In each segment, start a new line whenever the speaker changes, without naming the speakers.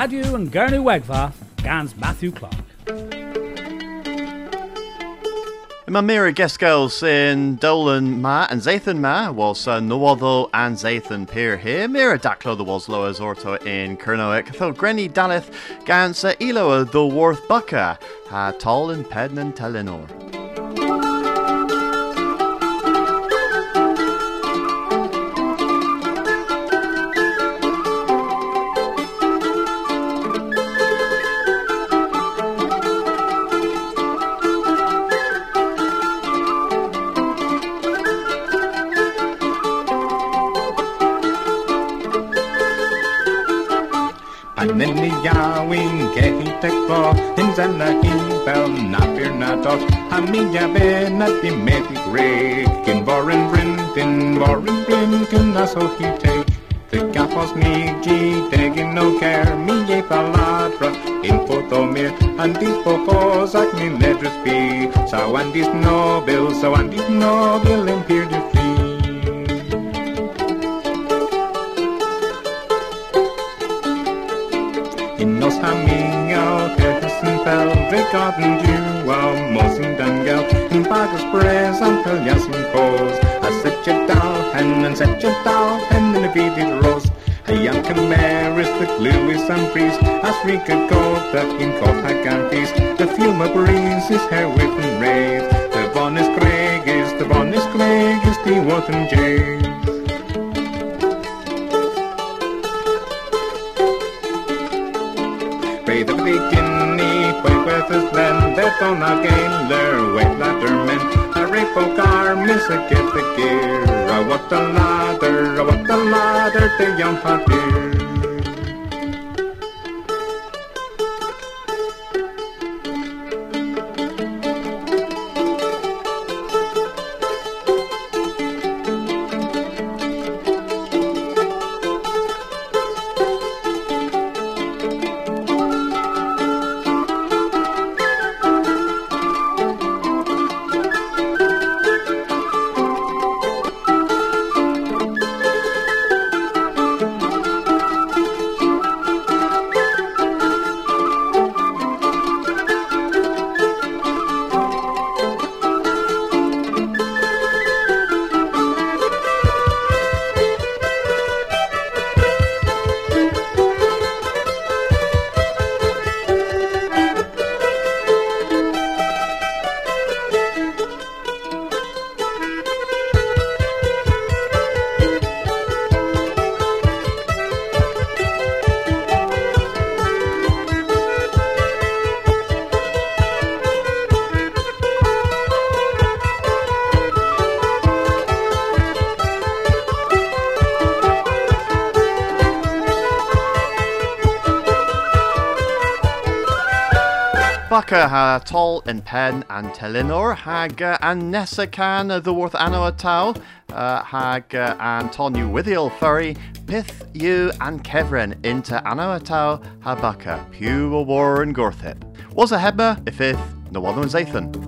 Radio and Gernu Wegva, Gans Matthew Clark.
Ima mira geskels in Dolan ma and Zathan ma was uh, Nowaddo and Zathan peer here. Mira daklo the was loas orto in Kernoek. Tho Grenny Dalith gansa Eloa the Worth Bucka ha tall in Pednan Telenor.
Amiga ben at the medic rake in Borin Brinton, Borin Brinton, that's all he take. The capos me G, taking no care, me ye paladra, in Potomir, and these pocos at me letters be. So and these noble, so and these noble, And priest As we could go that in cold hagan feast. The fume of breeze is hair with and rave The bonus Craig is the bonus Craig is the Watton Jays Pray the beginning, quake with his land, that on a galer, pokar miss a get the gear. I want the ladder, I want the ladder, the young hot dear.
Baka ha tol in pen and telenor hag uh, an nessa can the worth anno a tau uh, hag uh, an tonu withiel furry pith you and kevren into anno a tau ha pew a war and gorthit was a hebba if no one was Zathan.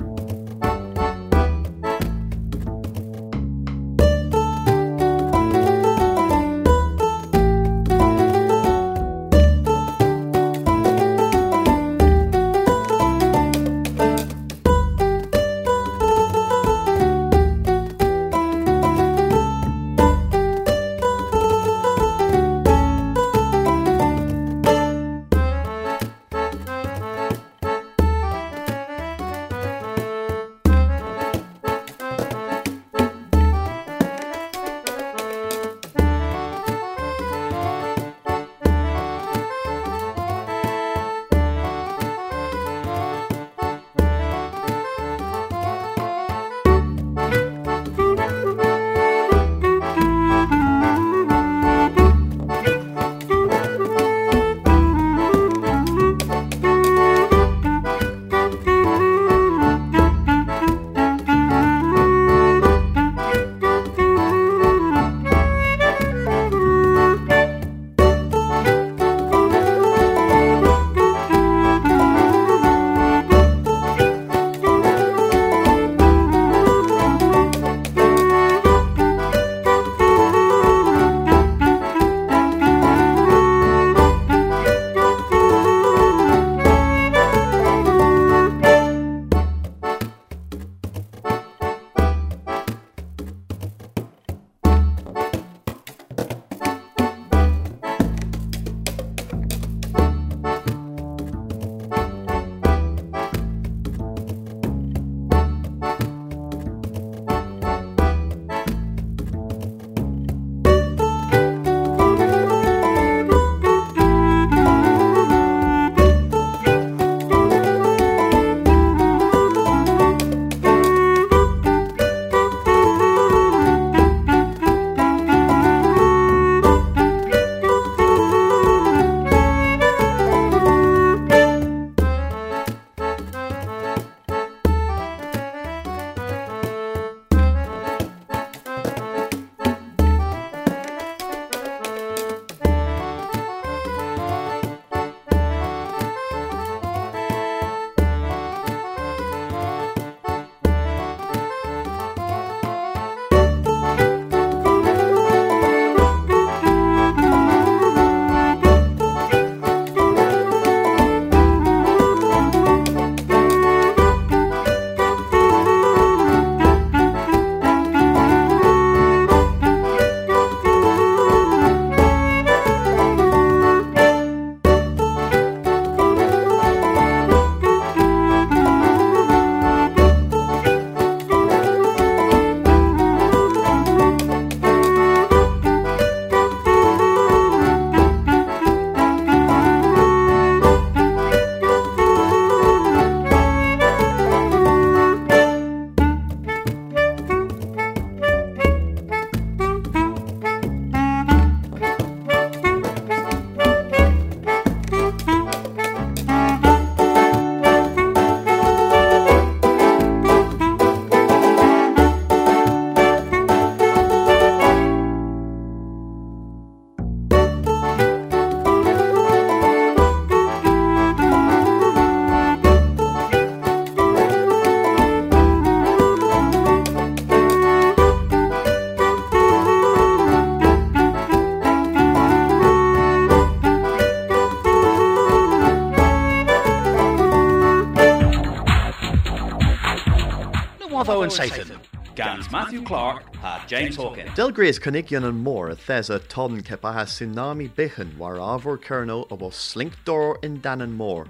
Satan.
Gans Matthew Clark ha James Hawkins.
Delgrace Conigion and more thesa ton kepaha tsunami bichen war avor kerno of slinkdor in Danan Moor.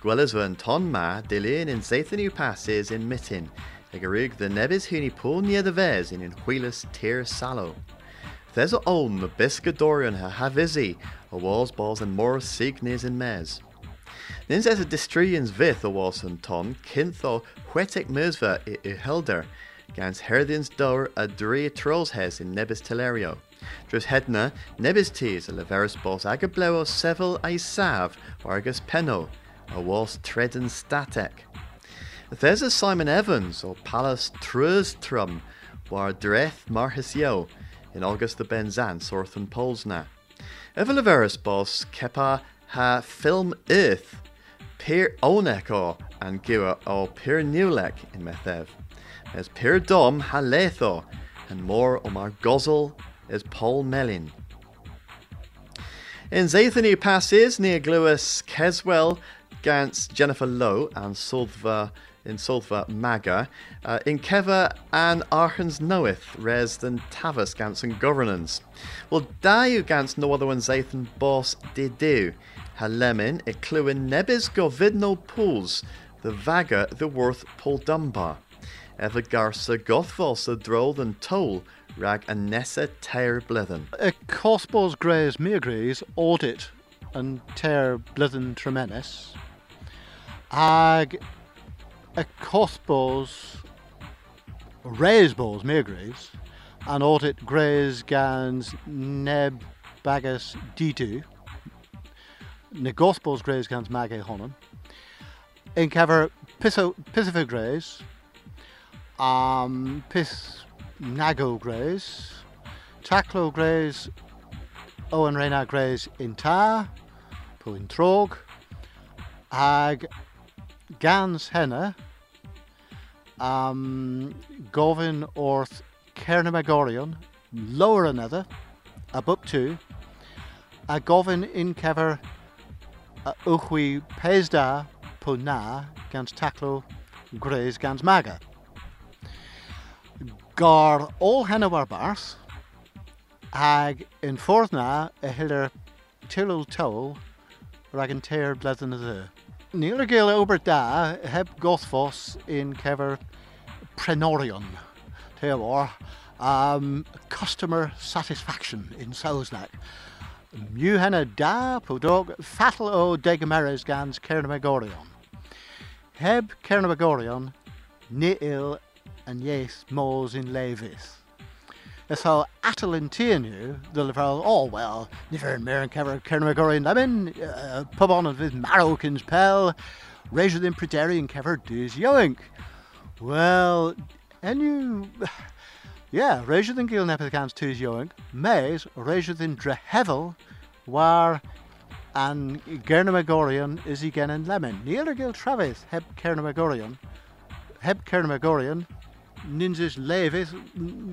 Gwellas van ton ma dilin in Zathanu passes in Mittin, egarig the nebis huni pool near the vez in in wheelus tear sallow. Thesa the biscadorian ha havizi, a walls balls and more signes in mez. Nins as a distrians vith a was and ton, kintho whetic musva i uhelder, gans herdins dor a dre trolls hes in nebis telerio. Dros hedna, nebis tees a leveris bos agableo sevel a sav, vargas penno, a was tredden statek. There's a Simon Evans or Palace Trustrum, war dreth marhisio, in August the Benzan, Sorthan Polsna. Eveleveris bos kepa ha film earth, Peer Oneko and Gira o Peer Newlek in Methev. As Peer Dom ha letho, and more o mar gozel is Paul Mellin. In Zathany passes near Gluis Keswell, Gans Jennifer Lowe and Sulva in Sulva Maga, uh, in Keva and Archens knoweth res than Tavas Gans and governance. Well, da you Gans no other one Zathan boss did do. Ha lemon e cluin nebis govidno pools, the vaga the worth Paul Dunbar. Ever garsa droll than toll, rag a nessa tear blithen.
Y cosbos gres meagres audit and ter blithen tremenes ag y cosbos resbos meagres an audit greys gans neb bagus ditu ne gospels gres gans mage honon in piso pisifo gres um pis nago gres taclo gres Owen Reyna Grays in Ta, pu in Trog, ag Gans Henna, um, Govin Orth Cernamagorion, lower another, above two, a Govin in Kever, uh, Uchwi Pesda, pu na, Gans Taclo Grays Gans Maga. Gar all Henna war bars, ag in forthna a hiller tilul towel rag an teir bledan a Níl gil ober da heb gothfos in kever prenorion Teor um, customer satisfaction in Sousnack. Mu henna da podog fatal o degameres gans Cernamagorion. Heb Cernamagorion ni il and yes mos in levis. So atal tíanú the level oh well nifer an mer cever Cernamagorion lemon uh, pub on with Marokins pel Raised in Predarian kever dus yoink. Well and you yeah raised in Gil Nepithcans tus yoink Mays raised in Drehevel war an Gernamagorion is again in lemon. Near Gil Travis heb Cernamagorion heb Cernamagorion ninjas levis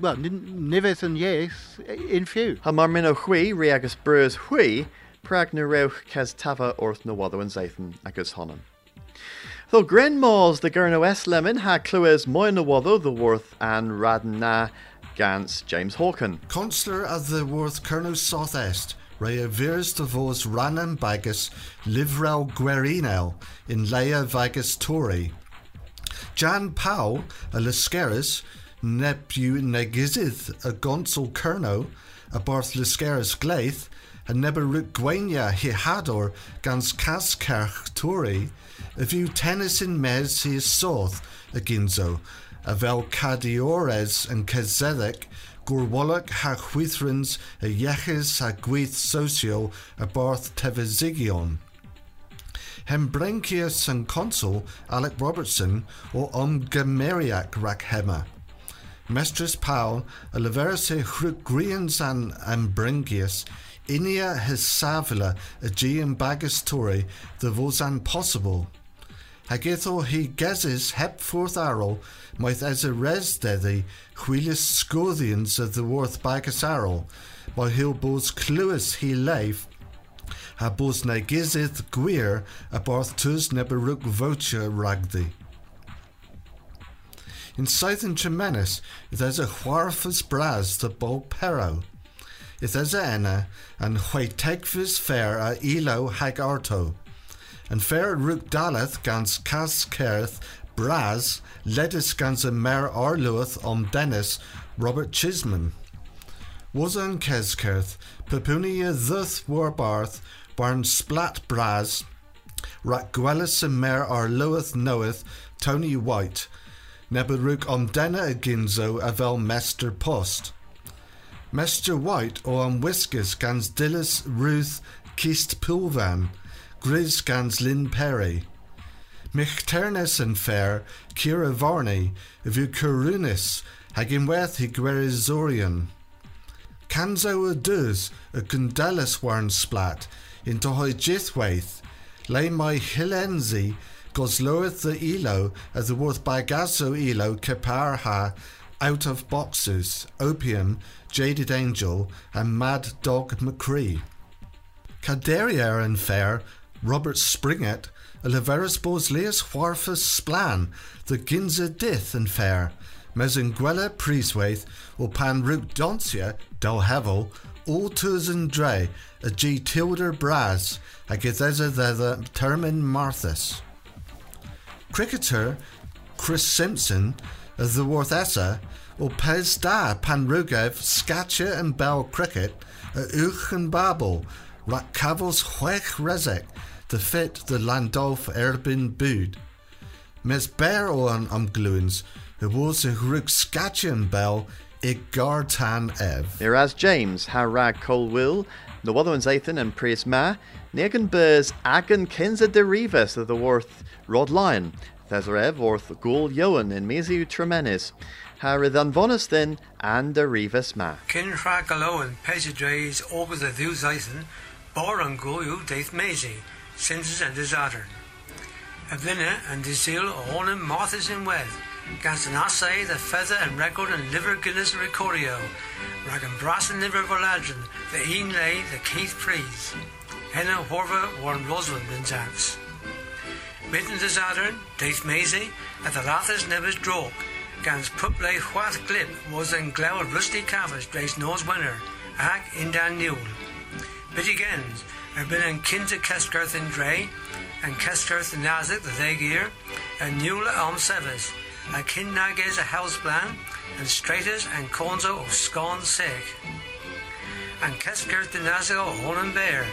well nivis and yes in few.
Ha mar min o chwi ri agus brus chwi, prag tava orth na waddo and zathan agus honan. Though Gren the Gurno S Lemon ha clues moy na the worth and radna na gans James Hawken.
Consular of the Worth Colonel Southeast, Rea Virs de Vos Ranan Bagus, Livrel Guerinel, in Leia Vagus Tori. Jan Powell, a Lascaris, Nebu Negizith, a Gonsul Kerno, a Barth Lascaris Glaith, a Neberuk Gwenya Hihador, Gans Kaskerch Tori, a view tennis in Mez he is Soth, a Ginzo, a Vel Cadiores and Kezedek, Gurwallach ha a Yeches ha Gwyth Socio, a Barth Tevezigion. Hembrenkius and consul Alec Robertson or Omgameriac Rakhema. Mistress Powell, a leverse Hrugrians and Ambrengius, Inia his Savila, a Gian Bagus Tori, the Vosan possible. Hagitho he gezes hep forth arrow, a res dedi, wheelis scothians of the worth bagus arrow, by he'll both cluis he leif, ha bos na gizith gwir a barth tus neberuk vocha ragdi. In southern Tremenis, there's a Huarfus Braz the Bo Pero. If there's a Enna, and Huitegvis fair a Elo hag Arto. And fair Rook Daleth gans Cas Braz, a Mer Arluath om Dennis Robert Chisman. Was an Keskerth, Pepunia Thuth Warbarth, Barn Splat Braz, Rat Gwellis and Mer Arluath Knoweth, Tony White, Neberuk omdena aginzo avel Mester Post. Mester White or on Whiskers gans Dillis Ruth Kist Pulvan, Gris gans Lynn Perry. Mich ternes and fair, Kira Varney, vu hi Gwerizorian. Kanzo a dus, a Gundalis warn splat, into hoi jithwaith, lay my Hilenzi, gos loeth the elo, as the worth by gaso elo kepar ha, out of boxes, opium, jaded angel, and mad dog McCree. Caderier and fair, Robert A leverus bosleus wharfus splan, the ginza dith and fair, mesenguella prieswaith, or pan root doncia, del hevel, all tours and dre, a g tilder braz, a githeza the termin marthas. Cricketer Chris Simpson of the Essa, or Pez Da Panrugev, Scatcher and Bell Cricket, a Uch and Babel, Rat Cavils Huech Rezek, the Fit the Landolf Erbin Bud. Mes Bear on Umgluins, who was a Ruk Scatcher and Bell, Igartan Ev.
Iraz James, Harag Colwill, the Wotherans Athan and Prius Ma, Negan Burs Agan Kinza Derivas of the Worth Rod Lion, Thesarev Orth Gul Yoan in Mesiu Tremenis, Haridan Vonus then and Derivas Ma.
Kin Ragaloan Pesidres over the Thu Zythan, Boran Goyu Daith Maisie, Senses and Disaster. Avina and Dizil Onan Marthas in Weth, Gansanase, the Feather and Record and Liver Guinness Recordio, Ragan Brass and Liver Voladrin, the Een Lay, the Keith Freeze, Henna Horva Warren Rosalind and Zance. Mitten Disaster, Daith Maisie, at the Lathas Nevers Drog, Gans Puplay Hwath Glip was en Glower Rusty Cavers Grace Nose Winner, Ag Indan Newell. Bitty Gens, er been in Dre, and Keskerth in Nazik the Thegir, and Newell Elm Severs, a Kin Nages a Houseplan, and Straighters and Conzo of Scone Sake. And Keskerth in Nazik o Holland Bear,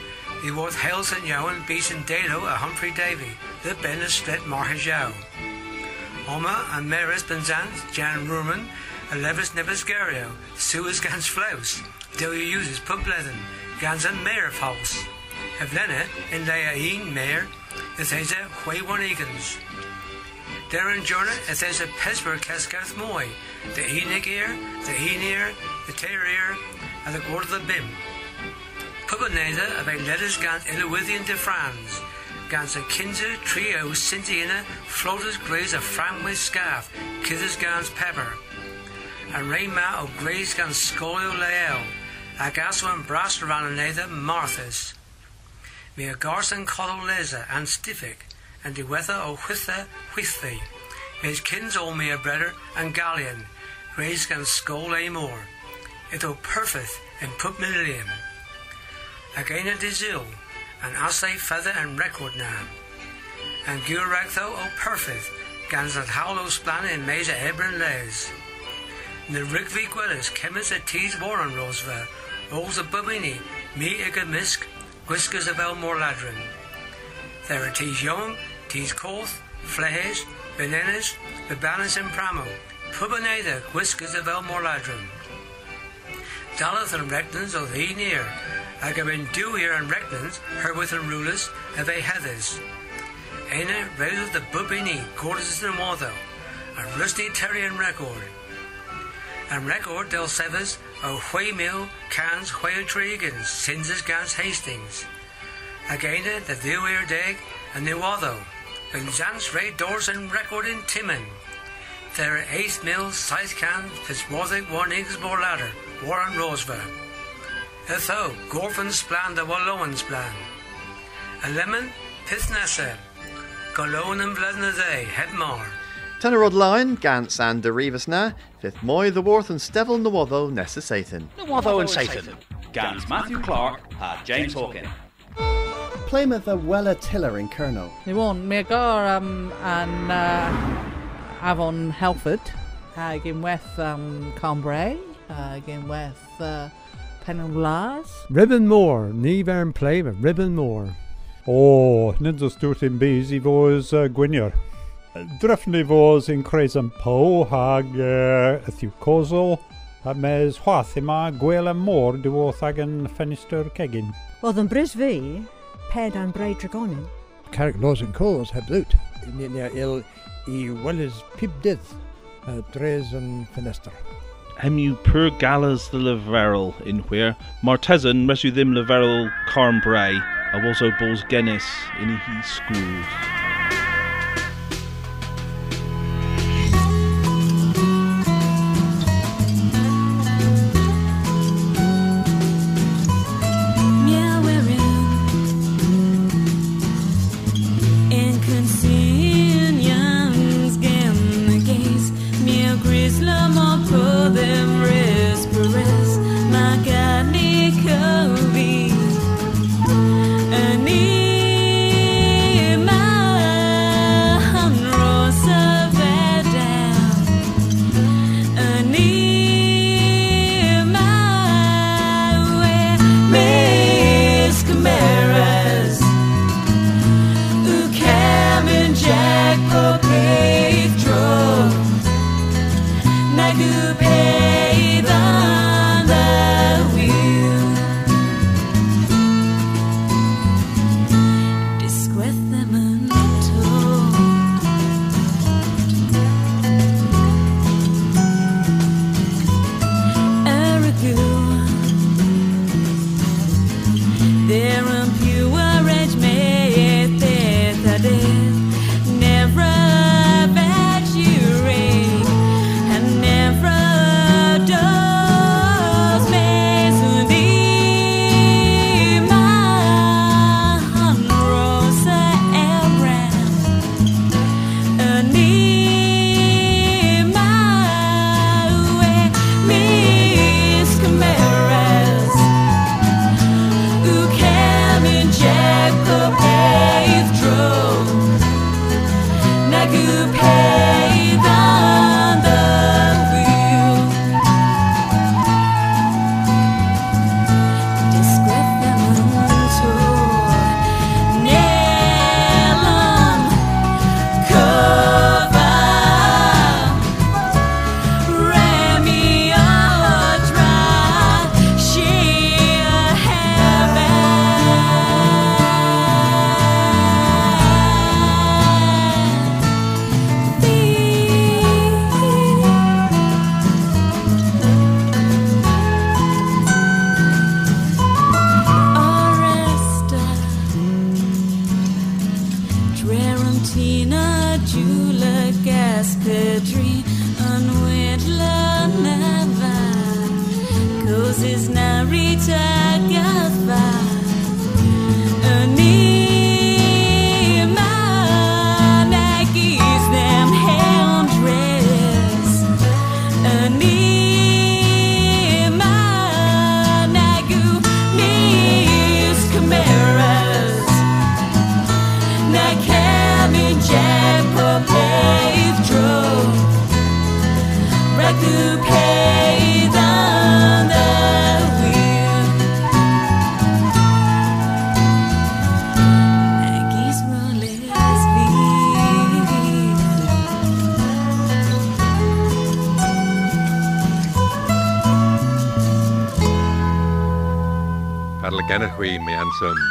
the worth Hales and Yowan Beach and Dado a Humphrey Davy, the Ben a Stret. Oma and Meris Benzant, Jan Ruman, and Levis Nebasgario, Suez Gans Flaus, Delia uses Pumplethen, Gans and Mayor House. In Leia Een Mayor, Ethesa Hway One Eagans. Darren Jordan, Ethesa Pesper Cascath Moy, the ear, the Ear, the Terrier, and the Gord of the Bim. Pubaneda of a letters Gans Illowithian de France. Gans a Kinzer, Trio, Cintiana, Floaters Grays of Framway Scarf, Kithers Gans Pepper. And Rayma of Grays Gans Scolio Lael, Agasso and Brass Rananeda Marthas. Me a Garson Leza and Stiffic, and the weather o Whitha Whithy. His kins me a brother and Galleon, Grays Gans Skol a more. It o perfect and put million. Again a Dizil, and Assay Feather and Record now. And Guractho o Perfect, Gans at Howlo Splan in Mesa Ebron Les. The Rigvi Gwellis, Chemist at Tees Warren Roosevelt, Rolls of Bubini, Me Iga Misk, Whiskers of Elmore Ladron. There are Tees Young, Tees Corth, Flehes, Bananas, Babanas and Pramo, Pubaneda, Whiskers of Elmore Ladron. Daleth and Rectons of the near, Agabin Dewey and Rectons, Herwith and Rulers, of a Heathers. Aina Rail the Bubini, Quarters and Watho, a Rusty Terrian Record. And Record Del Severs, O Huay Mill, Cans, Huay Tregans, Sinses Gans Hastings. Again eh, the Dewey Dag, and Newatho, Benzance Ray Doors and Record in Timon. There are Eighth Mill, Scythe Can, Fitzwarthick, Warnings, More Ladder, Warren Roosevelt. Etho, Gorfin Splan, the Wallowan Splan. A lemon, Pithnessa, Golon and Bledna Day, Hebmar.
Tenor line, Gans and the na, fifth Moy, the worth and Stevel Nawotho Nessa Satan.
Nawatho and Satan. Gans Matthew Clark had James Hawkin.
Plymouth a Wella Tiller in Colonel.
Ni won, mi agor um, an uh, Avon Helford, ag unwaith um, Combray, ag unwaith uh, Penwlas.
Ribbon Moor, ní bhar an Ribbon Moor.
Oh, nid os dúirt in bís i fós uh, gwynir. Dryff ni fos yn creus yn po hag uh, ythiw cosol, a mes hwath yma gwel y môr dywodd ag yn ffenestr cegin.
Oedd yn brys fi, ped am breu dragonin.
Carrick Laws and Coles heb ddwt. Il i welys pibdydd uh, dres yn ffenestr.
Hemiw pur galas the leferol unhwyr, Martesan resu ddim leferol carn brei, a woso bos genus yn hi sgwrs. is now returned. Genachwi, mi handsome.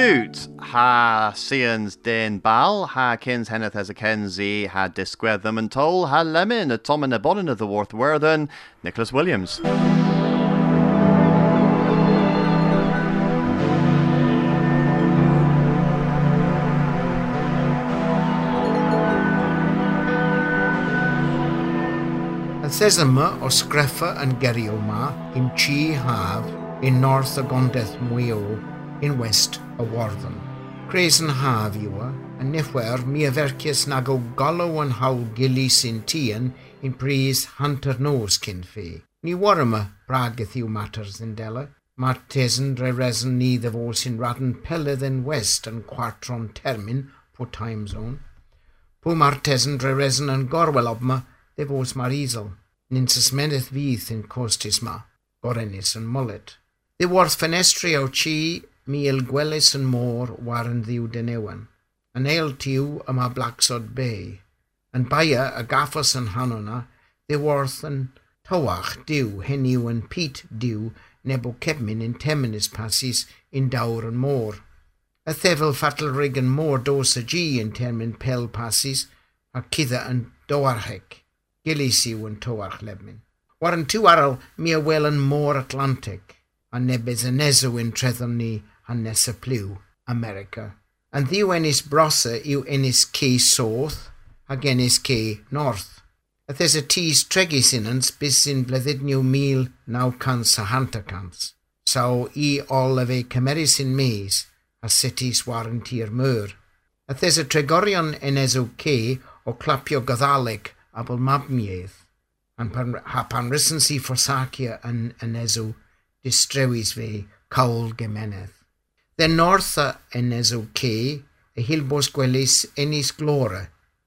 Shoot ha Sians den bal ha kins henneth as a kenzie ha disgwedd them and toll ha lemon a tom and a bonnet of the worth worthen Nicholas Williams.
Says yma o sgreffa yn gerio ma in chi haf in north o gondeth mwyo in west o warden. Cres yn haf eh? ywa, yn nifwer mi afercius nag o golo yn hawl gili sy'n tian in pris hunter nos cyn. Ni war yma brageth yw matters yn dela. Mae'r tesen dre resen ni ddefo sy'n radyn pelydd yn west yn cwartron termyn po time zone. Po mae'r tesen dre resen yn gorwel obma ddefos mae'r isol nin sysmenydd fydd yn costis ma, gorenis yn molet. Ddi warth ffenestri o chi mil gwelys yn môr war yn ddiw denewan. Yn eil tiw yma Blacksod Bay. Yn baia y gaffos yn hanona, ddiwrth yn tywach diw, heniw yn pit diw, nebo cebmin yn temenis pasis yn dawr yn môr. Y thefel fatal rig yn môr dos y gi yn termyn pel pasis, a cydda yn doarheg. Gilis yw yn tywarch lebmin. War yn tŵ aral mi a wel yn môr Atlantic. A nebys y nesw yn treddon ni hanes y pliw, America. Yn ddiw ennis brosa yw ennis ci soth ac ennis ci north. Ydys y tis tregis ynyns bys sy'n bleddyd niw mil naw cant a hanta cant. Saw i ol y fe cymerus sy'n mes a sitis war yn tir myr. Ydys y tregorion enesw ci o clapio gaddalig abel mabmiedd, an pan, ha pan rysyn si forsacia yn enesw distrewis fe cawl gymenedd. The north a enes o ce, y hilbos gwelys enis glora,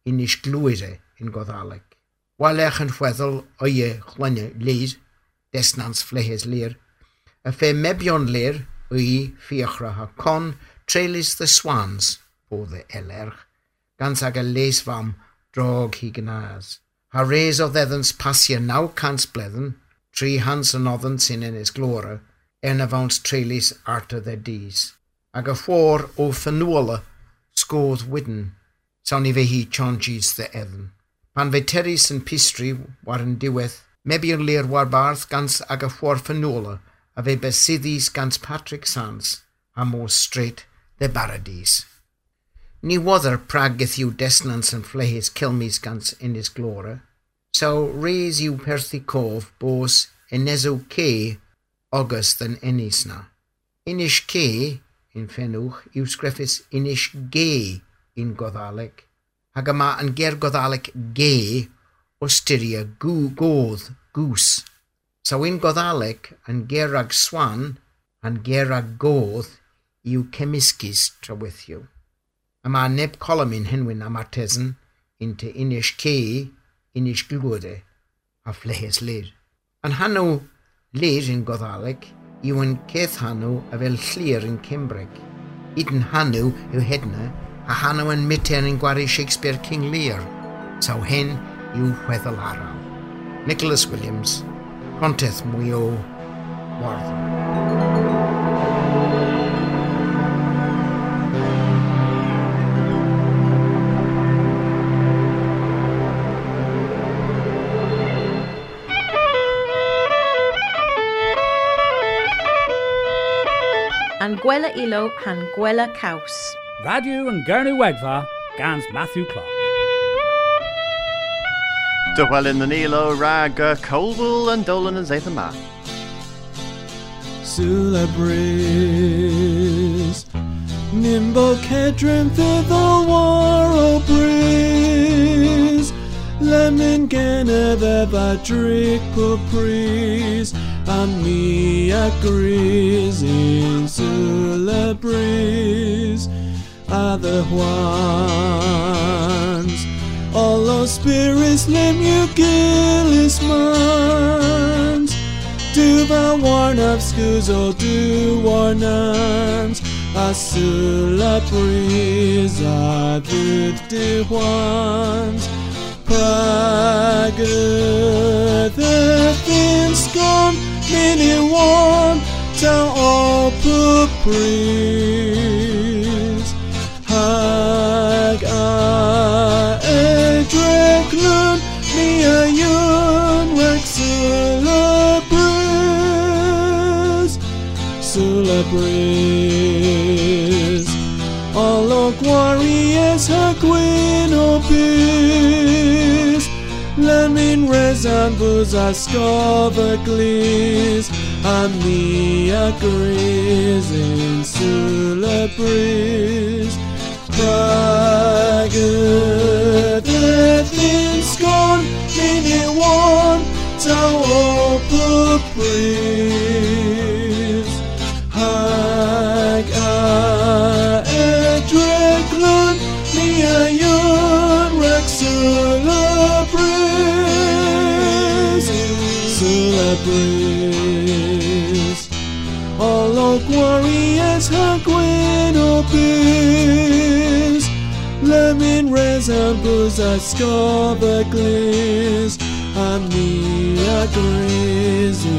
unis glwyre yn goddaleg. Walech yn chweddol oie chlynau lir, desnans flehes lir, y fe mebion lir o'i ffiachra ha con treulus the swans o dde elerch, gans ag y les fam drog hi gynnas. Ha res o ddeddans pasio naw cant bleddyn, tri hans yn oddyn sy'n yn ys glora, en y fawns treilis arta dde dis. Ag y ffwr o ffynwala sgodd wydyn, sawn i chonchis dde edden. Pan fe teris yn pistri war yn diwedd, mebi yn war barth gans ag y ffwr ffynwala, a gans Patrick Sands, a straight the Baradis. Ni wother prageth yw desnans yn flehis kilmis gans in his glora, So reis yw perthi cof bos eneso ce august yn enis na. Inish ce, in fenwch yw sgreffus inish ge in goddaleg. Hag yma yn ger goddaleg ge o styria gw godd gws. So un goddaleg yn gerag swan yn gerag godd yw cemisgys trywithio. Yma neb colom yn henwyn am artesan into inish ce, yn ysgrifodau a phlehes lir. Yn hanw lir yn goddaleg yw yn ceth hanw a fel llir yn Cymreg. Yd yn hanw yw hedna a hanw yn miter yn gwari Shakespeare King Lear. Saw hen yw weddol araw. Nicholas Williams, contest mwy o
Wartham. Gwela ilo han gwela caws.
Radio yn Gernw Wegfa gans Matthew Clark.
Dywel in the Nilo rag uh, Colville and Dolan and Zathan Ma.
Sula breeze Nimbo kedrin thithol war o breeze Lemon gena beba drick po breeze a the breeze other ones. All those spirits let you gillis mans. Do the warn of schools or do warnans a sula breeze a good de ones. Prague the thin scone anyone tell all pupri Янвуз Аскова Глиз, Амния Гриз, the Breeze, Praget, Linskon, to open breeze. temples I
scar the glaze, I'm near
glaze.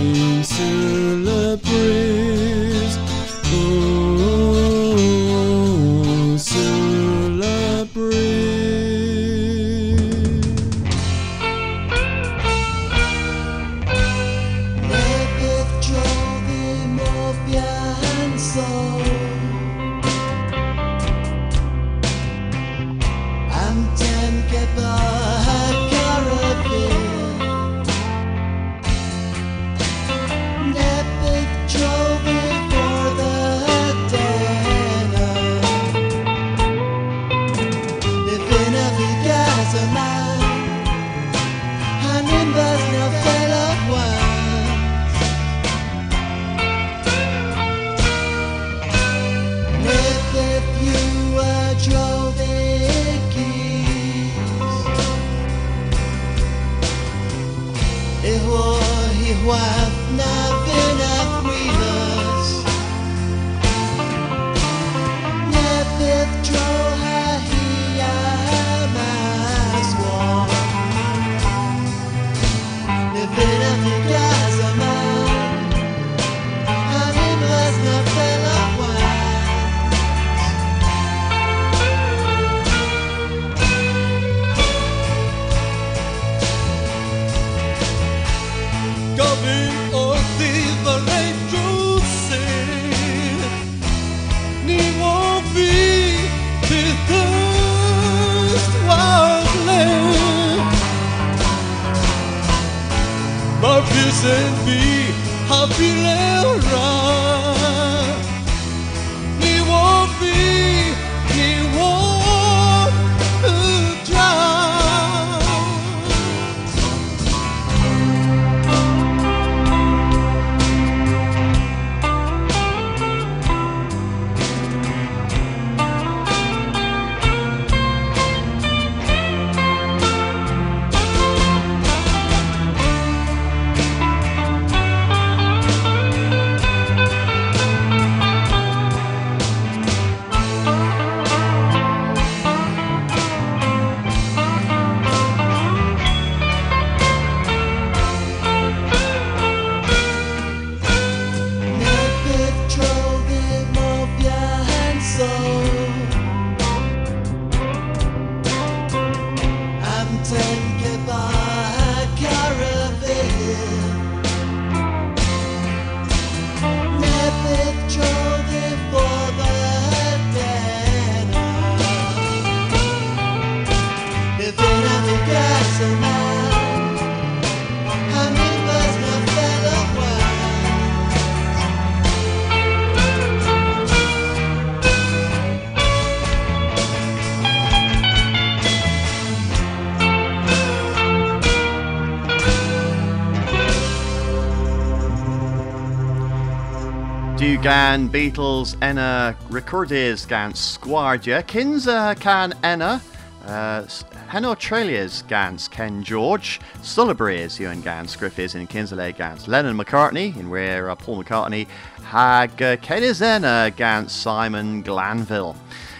can Beatles enna recordes gans Squardia, kinsa can enna uh, hen Australia's gans Ken George, Sullibre's you and gans Griffiths in Kinsley gans Lennon McCartney, in where uh, Paul McCartney, hag uh, enna gans Simon Glanville,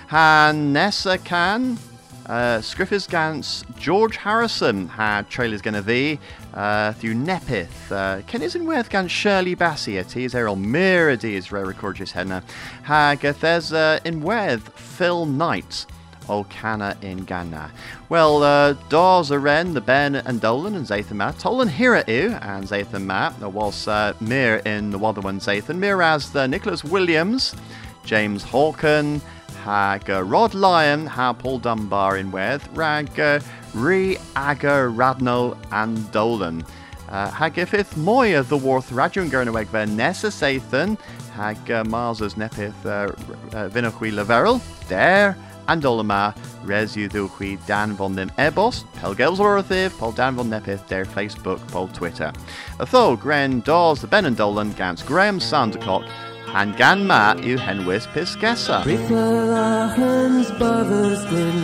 han Nessa can, uh, Scriffers gans George Harrison, had Trailers Gonna V, uh, through Nepith, uh, Cynnes gan Shirley Bassey, ti is er Elmira di rare recordius henna, hag Bethesda uh, yn werth Phil Knight,
Olcana in Ghana. Well, uh, Dawes Aren, the Ben and Dolan and Zathamar, Tolan Hira Ew and Zathamar, there was uh, Mir in the Wotherwan Zathan, Mir as the Nicholas Williams, James Hawken, Hag uh, Rod Lyon, Hag Paul Dunbar in Werth, Rag uh, Re Aga Radno and Dolan. Uh, hag ifith moy of the Worth Radion Gernaweg ver Nessa Sathan, hag uh, Mars's nepith uh, uh, Leverel, there and Dolama, res Uduchwi Dan von dem Ebos, Pelgels Orothiv, Paul Dan von Nepith, their Facebook, Paul Twitter. Atho, Gren, Dawes, the Ben and Dolan, Gans Graham Sandercock, and Gan Ma, U Henwis Piscessa.
Brithalagens Baversgrin,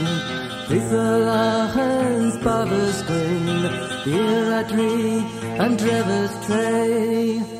Brithalagens Baversgrin, Dear Adri and Drevers Tray.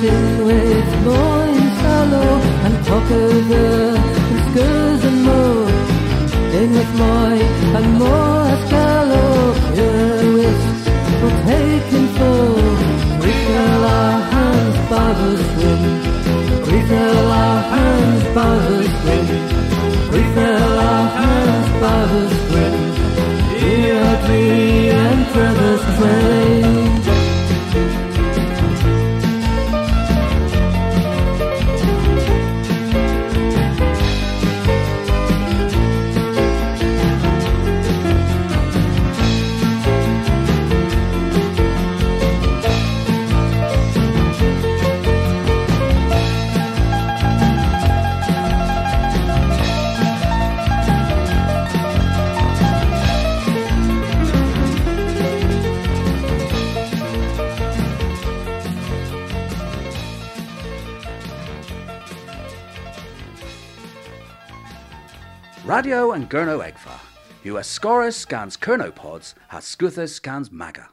person with loin sallow and cocker and skirts and more. In with my and more
Gurno Egfa. US Scorus scans Kernopods, has Scuthus scans Maga.